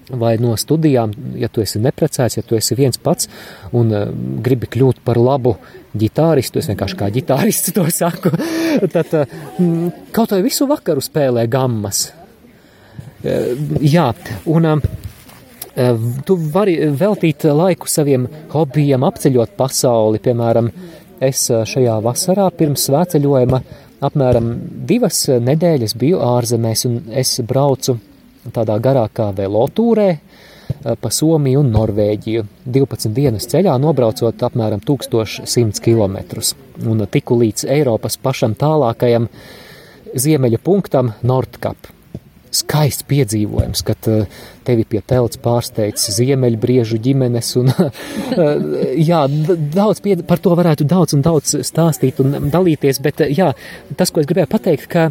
vai no studijām, ja tu esi neprecēts, ja tu esi viens pats un uh, gribi kļūt par labu ģitāristu, es vienkārši kā ģitārists [laughs] to saku, [laughs] tad uh, kaut vai visu vakaru spēlē gammas Eh, jā, un eh, tu vari veltīt laiku saviem hobijiem, apceļot pasauli. Piemēram, es eh, šajā vasarā pirms svētceļojuma apmēram divas nedēļas biju ārzemēs, un es braucu tādā garākā velotūrē pa Somiju un Norvēģiju. 12 dienas ceļā nobraucot apmēram 1100 km un tiku līdz Eiropas pašam tālākajam ziemeļa punktam Nordkap skaists piedzīvojums, kad eh, tevi pie telts pārsteidz ziemeļbriežu ģimenes. Un, [laughs] eh, jā, daudz pie, par to varētu daudz un daudz stāstīt un dalīties, bet eh, jā, tas, ko es gribēju pateikt, ka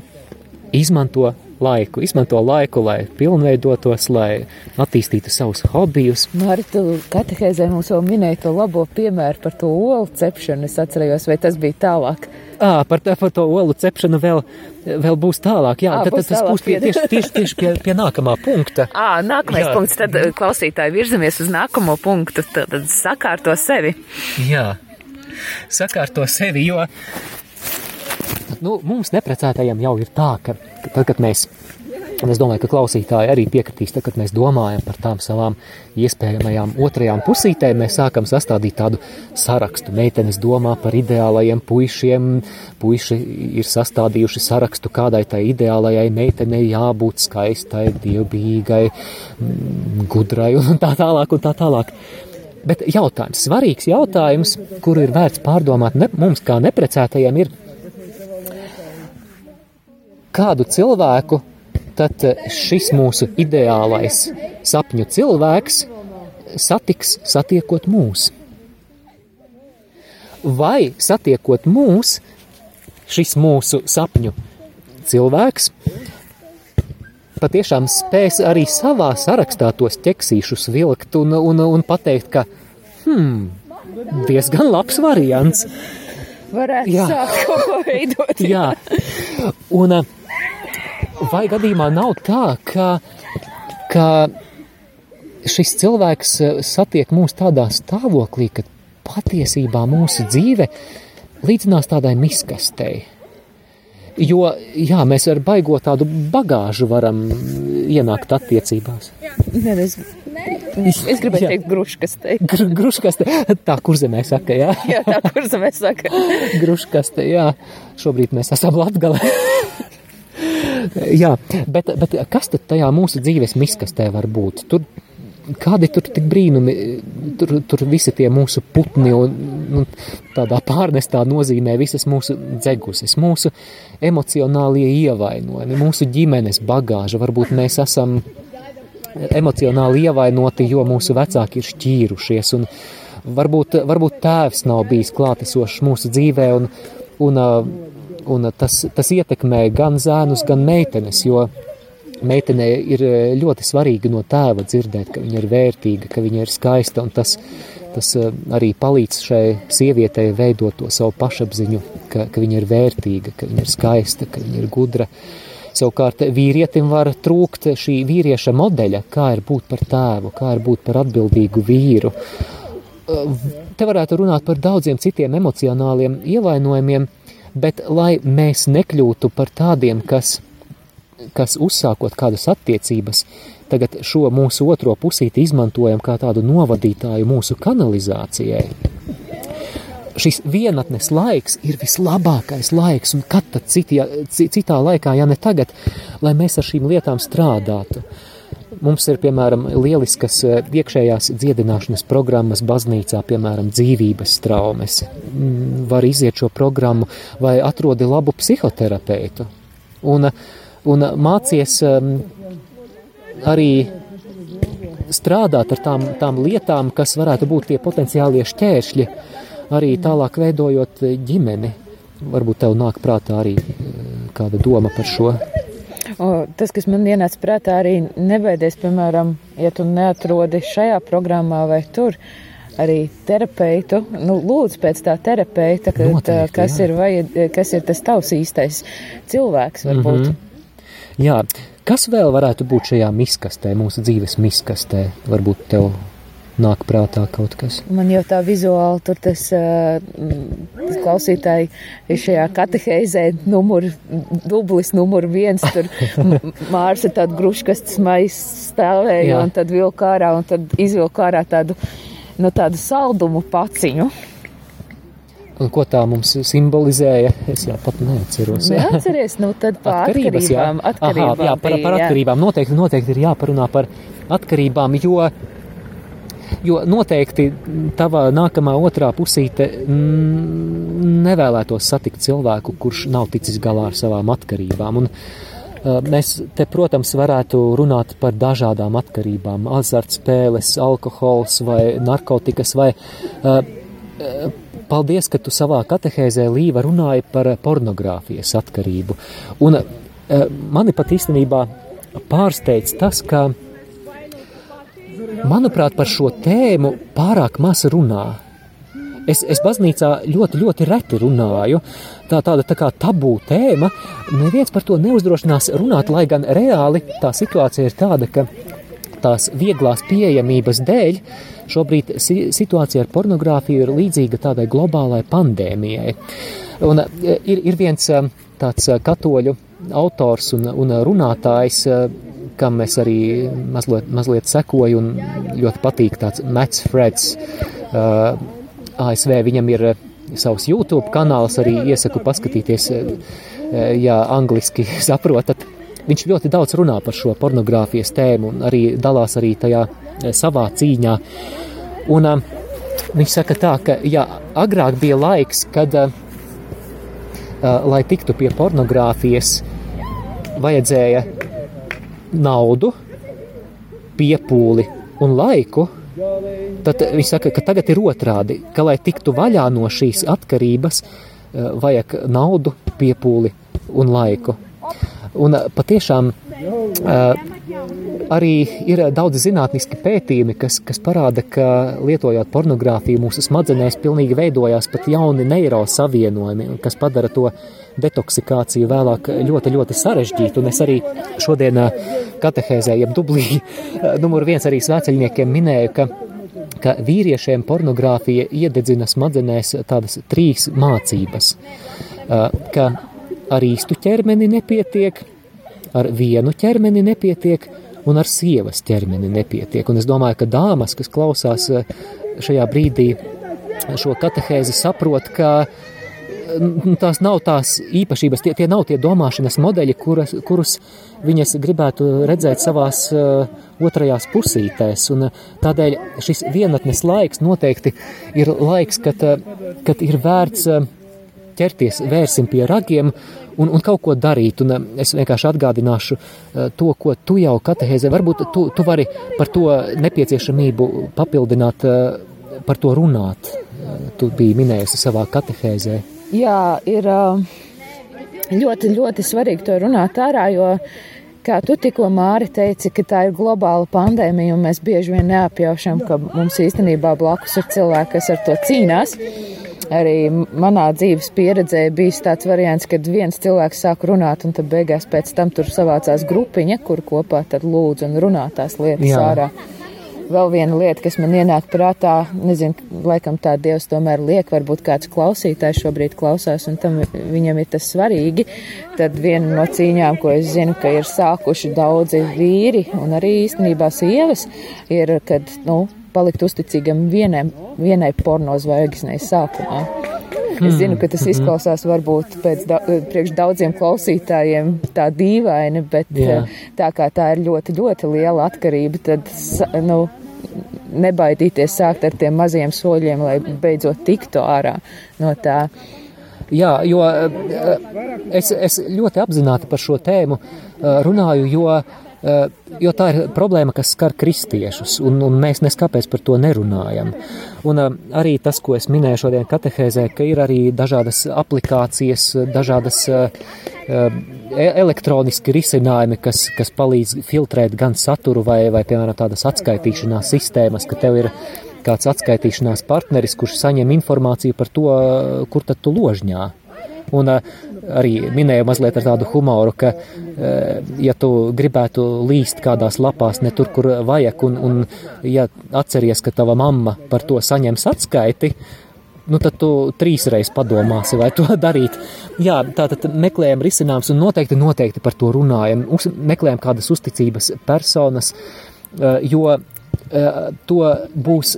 izmanto laiku, izmanto laiku, lai pilnveidotos, lai attīstītu savus hobijus. Mārta, tu katehēzē mums jau minēja to labo piemēru par to olu cepšanu, es atcerējos, vai tas bija tālāk? À, par, par to olu cepšanu vēl, vēl būs tālāk. Jā, à, tad, tad tas būs pie, tieši, tieši, tieši pie, pie nākamā punkta. [laughs] À, nākamais jā. punkts, tad klausītāji virzamies uz nākamo punktu, tad, tad sakārto sevi. Jā, sakārto sevi, jo nu, mums neprecētajiem jau ir tā, ka tad, kad mēs Un es domāju, ka klausītāji arī piekritīs, tad, kad mēs domājam par tām savām iespējamajām otrajām pusītēm, mēs sākam sastādīt tādu sarakstu. Meitenes domā par ideālajiem puišiem, puiši ir sastādījuši sarakstu, kādai tai ideālajai meitenei jābūt skaistai, dievbijīgai, mm, gudrai un tā tālāk un tā tālāk. Bet jautājums, svarīgs jautājums, kuru ir vērts pārdomāt ne, mums kā neprecētajiem, ir, kādu cilvēku tad šis mūsu ideālais sapņu cilvēks satiks satiekot mūs? Vai satiekot mūs, šis mūsu sapņu cilvēks patiešām spēs arī savā sarakstā tos ķeksīšus vilkt un, un, un pateikt, ka, hmm, diezgan labs variants. Varētu jā. sākt kaut ko veidot. jā. Un vai gadījumā nav tā, ka, ka šis cilvēks satiek mūs tādā stāvoklī, ka patiesībā mūsu dzīve līdzinās tādai miskastei Jo, jā, mēs ar baigo tādu bagāžu varam ienākt attiecībās. Nē, es, es gribēju teikt gruškaste. Gr gruškaste, tā kurzemē saka, jā. jā, tā kurzemē saka. [laughs] gruškaste, jā. Šobrīd mēs esam Latgalē. [laughs] jā, bet, bet kas tad tajā mūsu dzīves miskastē var būt? Tur kādi tur tik brīnumi, tur, tur visi tie mūsu putni un, un tādā pārnestā nozīmē visas mūsu dzeguses, mūsu emocionālie ievainojumi, mūsu ģimenes bagāža, varbūt mēs esam emocionāli ievainoti, jo mūsu vecāki ir šķīrušies varbūt, varbūt tēvs nav bijis klātesošs mūsu dzīvē un, un, un tas, tas ietekmē gan zēnus, gan meitenes, jo meitenei ir e, ļoti svarīgi no tēva dzirdēt, ka viņa ir vērtīga, ka viņa ir skaista, un tas, tas e, arī palīdz šai sievietei veidot to savu pašapziņu, ka, ka viņa ir vērtīga, ka viņa ir skaista, ka viņa ir gudra. Savukārt vīrietim var trūkt šī vīrieša modeļa, kā ir būt par tēvu, kā ir būt par atbildīgu vīru. E, te varētu runāt par daudziem citiem emocionāliem ievainojumiem, bet lai mēs nekļūtu par tādiem, kas kas uzsākot kādas attiecības, tagad šo mūsu otro pusīti izmantojam kā tādu novadītāju mūsu kanalizācijai. Šis vienatnes laiks ir vislabākais laiks, un kad tad citā, citā laikā, ja ne tagad, lai mēs ar šīm lietām strādātu. Mums ir, piemēram, lieliskas eh, iekšējās dziedināšanas programmas baznīcā, piemēram, dzīvības traumas. Mm, var iziet šo programmu vai atrodi labu psihoterapeitu. Un un mācies um, arī strādāt ar tām, tām lietām, kas varētu būt tie potenciālie šķēršļi, arī tālāk veidojot ģimeni. Varbūt tev nāk prātā arī uh, kāda doma par šo. O, tas, kas man ienāca prātā, arī nebaidies, piemēram, ja tu neatrodi šajā programmā vai tur, arī terapeitu, nu, lūdzu pēc tā terapeita, ka, Noteikti, kas, jā. ir vajad, kas ir tas tavs īstais cilvēks, varbūt. Mm -hmm. Jā, kas vēl varētu būt šajā miskastē, mūsu dzīves miskastē? Varbūt tev nāk prātā kaut kas. Man jau tā vizuāli tur tas, tas klausītāji ir šajā kateheizē numur, dublis numur viens, tur Mārs ar tādu gruškastas maisu stāvēja Jā. un tad vilkārā un tad izvilkārā tādu, nu, tādu saldumu paciņu. Un ko tā mums simbolizēja? Es jau pat neatceros. Neatceries, nu tad par atkarības, atkarībām. Jā, atkarībām Aha, jā par, par atkarībām. Noteikti, noteikti ir jāparunā par atkarībām, jo, jo noteikti tava nākamā otrā pusīte nevēlētos satikt cilvēku, kurš nav ticis galā ar savām atkarībām. Un, Mēs te, protams, varētu runāt par dažādām atkarībām, azartspēles, alkohols vai narkotikas vai paldies, ka tu savā katehēzē Līva runāji par pornogrāfijas atkarību. Un mani pat īstenībā pārsteidz tas, ka, manuprāt, par šo tēmu pārāk maz runā. Es, es baznīcā ļoti, ļoti reti runāju. Tā tāda tā kā tabū tēma. Neviens par to neuzdrošinās runāt, lai gan reāli tā situācija ir tāda, ka tās vieglās pieejamības dēļ šobrīd situācija ar pornogrāfiju ir līdzīga tādai globālai pandēmijai. Un e, ir, ir viens e, tāds e, katoļu autors un, un runātājs, kam es arī mazliet, mazliet sekoju un ļoti patīk tāds Mats Freds. Uh, ASV viņam ir savs YouTube kanāls, arī iesaku paskatīties, ja angliski [laughs] saprotat. Viņš ļoti daudz runā par šo pornogrāfijas tēmu un arī dalās arī tajā eh, savā cīņā. Un, uh, viņš saka tā, ka jā, agrāk bija laiks, kad, uh, uh, lai tiktu pie pornogrāfijas, vajadzēja naudu, piepūli un laiku, Tad viņi saka, ka tagad ir otrādi, ka, lai tiktu vaļā no šīs atkarības, eh, vajag naudu, piepūli un laiku. Un eh, patiešām eh, arī ir daudz zinātniski pētījumi, kas, kas parāda, ka lietojot pornogrāfiju, mūsu smadzenēs pilnīgi veidojās pat jauni neirosavienojumi, kas padara to detoksikāciju vēlāk ļoti, ļoti sarežģītu. Un es arī šodien katehēzē, jeb dublī, numur viens arī svēceļniekiem minēju, ka, ka vīriešiem pornogrāfija iededzina smadzenēs tādas trīs mācības, ka ar īstu ķermeni nepietiek, ar vienu ķermeni nepietiek, un ar sievas ķermeni nepietiek. Un es domāju, ka dāmas, kas klausās šajā brīdī šo katehēzi, saprot, ka tās nav tās īpašības, tie, tie nav tie domāšanas modeļi, kuras, kurus viņas gribētu redzēt savās uh, otrajās pusītēs. Un, uh, tādēļ šis vienatnes laiks noteikti ir laiks, kad, uh, kad ir vērts uh, ķerties, vērsim pie ragiem un, un kaut ko darīt. Un, es vienkārši atgādināšu to, ko tu jau katehēzē, varbūt tu, tu vari par to nepieciešamību papildināt, par to runāt. Tu biji minējusi savā katehēzē. Jā, ir ļoti, ļoti svarīgi to runāt ārā, jo, kā tu tikko Māri teici, ka tā ir globāla pandēmija, un mēs bieži vien neapjaušam, ka mums īstenībā blakus ir cilvēki, kas ar to cīnās. Arī manā dzīves pieredzē bija tāds variants, kad viens cilvēks sāk runāt, un tad beigās pēc tam tur savācās grupiņa, kur kopā tad lūdz un runā tās lietas Jā. ārā. Vēl viena lieta, kas man ienāk prātā, nezinu, laikam tā Dievs tomēr liek, varbūt kāds klausītājs šobrīd klausās un tam viņam ir tas svarīgi, tad viena no cīņām, ko es zinu, ka ir sākuši daudzi vīri un arī īstenībā sievas, ir, kad, nu, palikt uzticīgam vienai, vienai porno zvaigznei sākumā. Es zinu, ka tas hmm. izklausās varbūt pēc da priekš daudziem klausītājiem tā dīvaini, bet Jā. Eh, tā kā tā ir ļoti, ļoti liela atkarība, tad, nu, nebaidīties sākt ar tiem maziem soļiem, lai beidzot tiktu ārā no tā. Jā, jo eh, es, es ļoti apzināti par šo tēmu eh, runāju, jo Eh, jo tā ir problēma, kas skar kristiešus, un, un mēs neskāpēc par to nerunājam. Un eh, arī tas, ko es minēju šodien katehēzē, ka ir arī dažādas aplikācijas, dažādas eh, e, elektroniski risinājumi, kas, kas palīdz filtrēt gan saturu vai, vai piemēram, tādas atskaitīšanās sistēmas, ka tev ir kāds atskaitīšanās partneris, kurš saņem informāciju par to, kur tad tu ložņā. Un arī minēju mazliet ar tādu humoru, ka, ja tu gribētu līst kādās lapās ne tur, kur vajag, un, un ja atceries, ka tava mamma par to saņems atskaiti, nu tad tu trīsreiz padomāsi, vai to [laughs] darīt. Jā, tātad meklējam risinājums un noteikti, noteikti par to runājam. Uz, meklējam kādas uzticības personas, jo to būs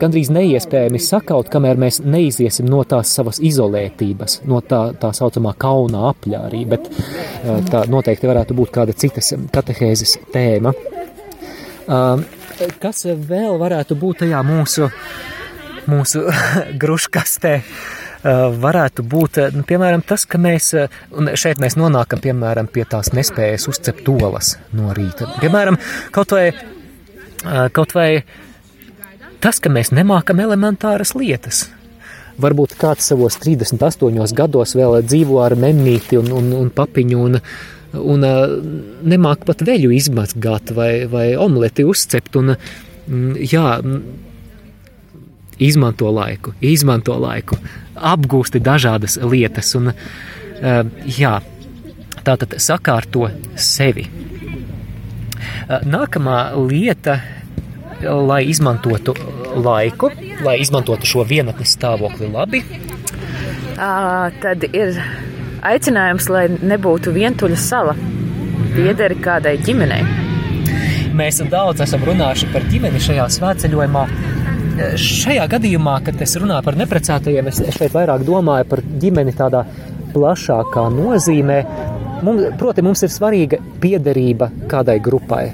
gandrīz neiespējami sakaut, kamēr mēs neiziesim no tās savas izolētības, no tā, tā saucamā kauna apļā arī, bet tā noteikti varētu būt kāda citas katehēzes tēma. Kas vēl varētu būt tajā mūsu, mūsu [laughs] gruškastē? varētu būt, nu, piemēram, tas, ka mēs, šeit mēs nonākam, piemēram, pie tās nespējas uzcept olas no rīta. Piemēram, kaut vai, kaut vai tas, ka mēs nemākam elementāras lietas. Varbūt kāds savos 38 gados vēl dzīvo ar memīti un, un, un papiņu un, un nemāk pat veļu izmazgāt vai, vai omleti uzcept. Un, jā, izmanto laiku, izmanto laiku, apgūsti dažādas lietas un jā, tātad sakārto sevi. Nākamā lieta lai izmantotu laiku, lai izmantotu šo vienatnes stāvokli labi? À, tad ir aicinājums, lai nebūtu vientuļa sala, piederi kādai ģimenei. Mēs daudz esam runājuši par ģimeni šajā svētceļojumā. Šajā gadījumā, kad es runāju par neprecētajiem, es šeit vairāk domāju par ģimeni tādā plašākā nozīmē. Mums, proti, mums ir svarīga piederība kādai grupai.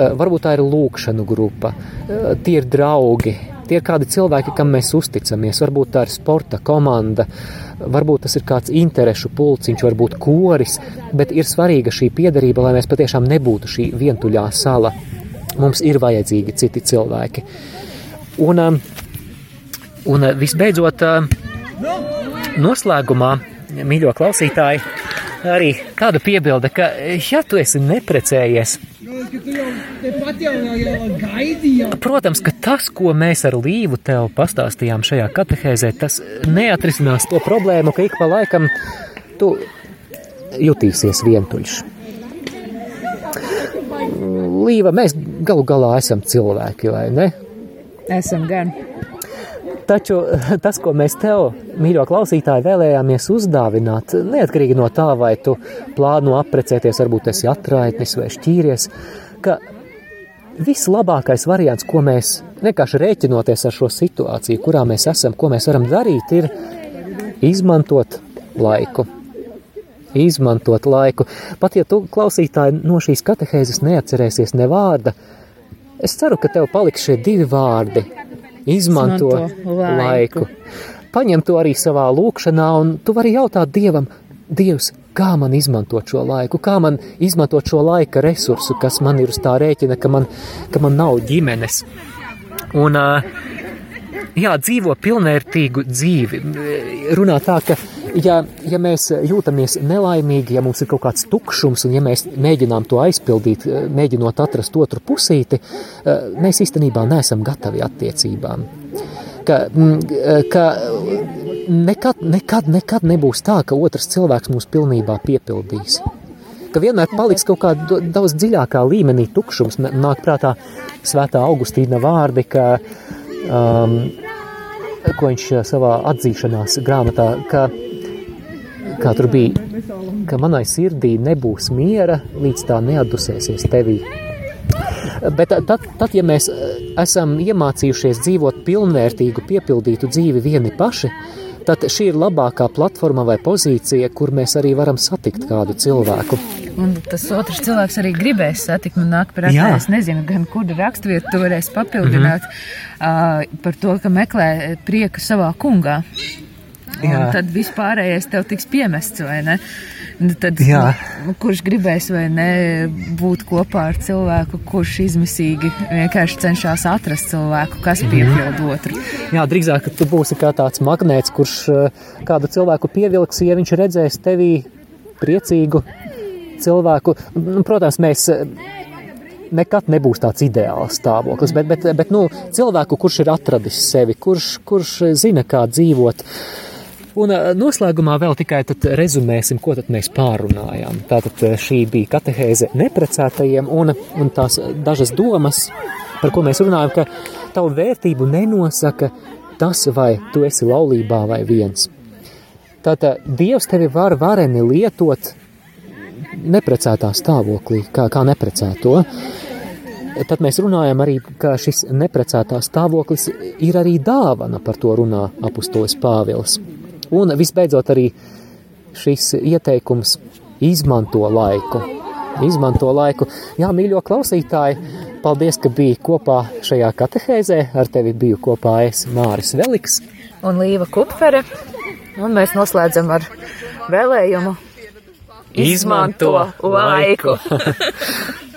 Eh, varbūt tā ir lūkšanu grupa, eh, tie ir draugi, tie ir kādi cilvēki, kam mēs uzticamies. Varbūt tā ir sporta komanda, varbūt tas ir kāds interešu pulciņš, varbūt koris, bet ir svarīga šī piederība, lai mēs patiešām nebūtu šī vientuļā sala. mums ir vajadzīgi citi cilvēki. Un, um, un visbeidzot, noslēgumā, mīļo klausītāji, arī tāda piebilde, ka, ja tu esi neprecējies, Protams, ka tas, ko mēs ar Līvu tev pastāstījām šajā katehēzē, tas neatrisinās to problēmu, ka ik pa laikam tu jutīsies vientuļš. Līva, mēs galu galā esam cilvēki, vai ne? Esam gan. Taču [laughs] tas, ko mēs tev, mīļo klausītāji, vēlējāmies uzdāvināt, neatkarīgi no tā, vai tu plāno apprecēties, varbūt esi atraitnis vai šķīries, ka vislabākais variants, ko mēs vienkārši rēķinoties ar šo situāciju, kurā mēs esam, ko mēs varam darīt, ir izmantot laiku. Izmantot laiku. Pat ja tu klausītāji no šīs katehēzes neatcerēsies ne vārda, es ceru, ka tev paliks šie divi vārdi izmanto laiku. laiku. Paņem to arī savā lūkšanā, un tu vari jautāt Dievam, Dievs, kā man izmantot šo laiku, kā man izmantot šo laika resursu, kas man ir uz tā rēķina, ka man, ka man nav ģimenes. Un, jā, dzīvo pilnvērtīgu dzīvi. Runā tā, ka, ja, ja mēs jūtamies nelaimīgi, ja mums ir kaut kāds tukšums, un ja mēs mēģinām to aizpildīt, mēģinot atrast otru pusīti, mēs īstenībā neesam gatavi attiecībām. Ka, ka nekad, nekad, nekad nebūs tā, ka otrs cilvēks mūs pilnībā piepildīs. Ka vienmēr paliks kaut kādā daudz dziļākā līmenī tukšums. Nāk prātā svētā Augustīna vārdi, ka um, ko viņš uh, savā atzīšanās grāmatā, ka, kā tur bija, ka manai sirdī nebūs miera, līdz tā neatdusēsies tevī. Bet uh, tad, tad, ja mēs uh, esam iemācījušies dzīvot pilnvērtīgu, piepildītu dzīvi vieni paši, tad šī ir labākā platforma vai pozīcija, kur mēs arī varam satikt kādu cilvēku. Un tas otrs cilvēks arī gribēs satikt man nāk par atā. Es nezinu, gan kura raksturvietu tu varēsi papildināt mm -hmm. uh, par to, ka meklē prieku savā kungā. Un Jā. tad vispārējais tev tiks piemests, vai ne? Nu, tad, Jā. nu, kurš gribēs vai ne būt kopā ar cilvēku, kurš izmisīgi vienkārši cenšas atrast cilvēku, kas mhm. piepildu otru? Jā, drīzāk tu būsi kā tāds magnēts, kurš kādu cilvēku pievilks, ja viņš redzēs tevī priecīgu, cilvēku, protams, mēs eh, nekad nebūs tāds ideāls stāvoklis, bet, bet, bet nu, cilvēku, kurš ir atradis sevi, kurš, kurš zina, kā dzīvot. Un eh, noslēgumā vēl tikai rezumēsim, ko mēs pārunājām. Tātad eh, šī bija katehēze neprecētajiem un, un tās dažas domas, par ko mēs runājam, ka tavu vērtību nenosaka tas, vai tu esi laulībā vai viens. Tātad Dievs tevi var vareni lietot neprecētā stāvoklī, kā, kā neprecēto. Tad mēs runājam arī, ka šis neprecētā stāvoklis ir arī dāvana, par to runā apustulis Pāvils. Un visbeidzot arī šis ieteikums izmanto laiku. Izmanto laiku. Jā, mīļo klausītāji, paldies, ka biji kopā šajā katehēzē. Ar tevi biju kopā es Māris Veliks un Līva Kupfere. Un mēs noslēdzam ar vēlējumu Izmanto laiku! [laughs]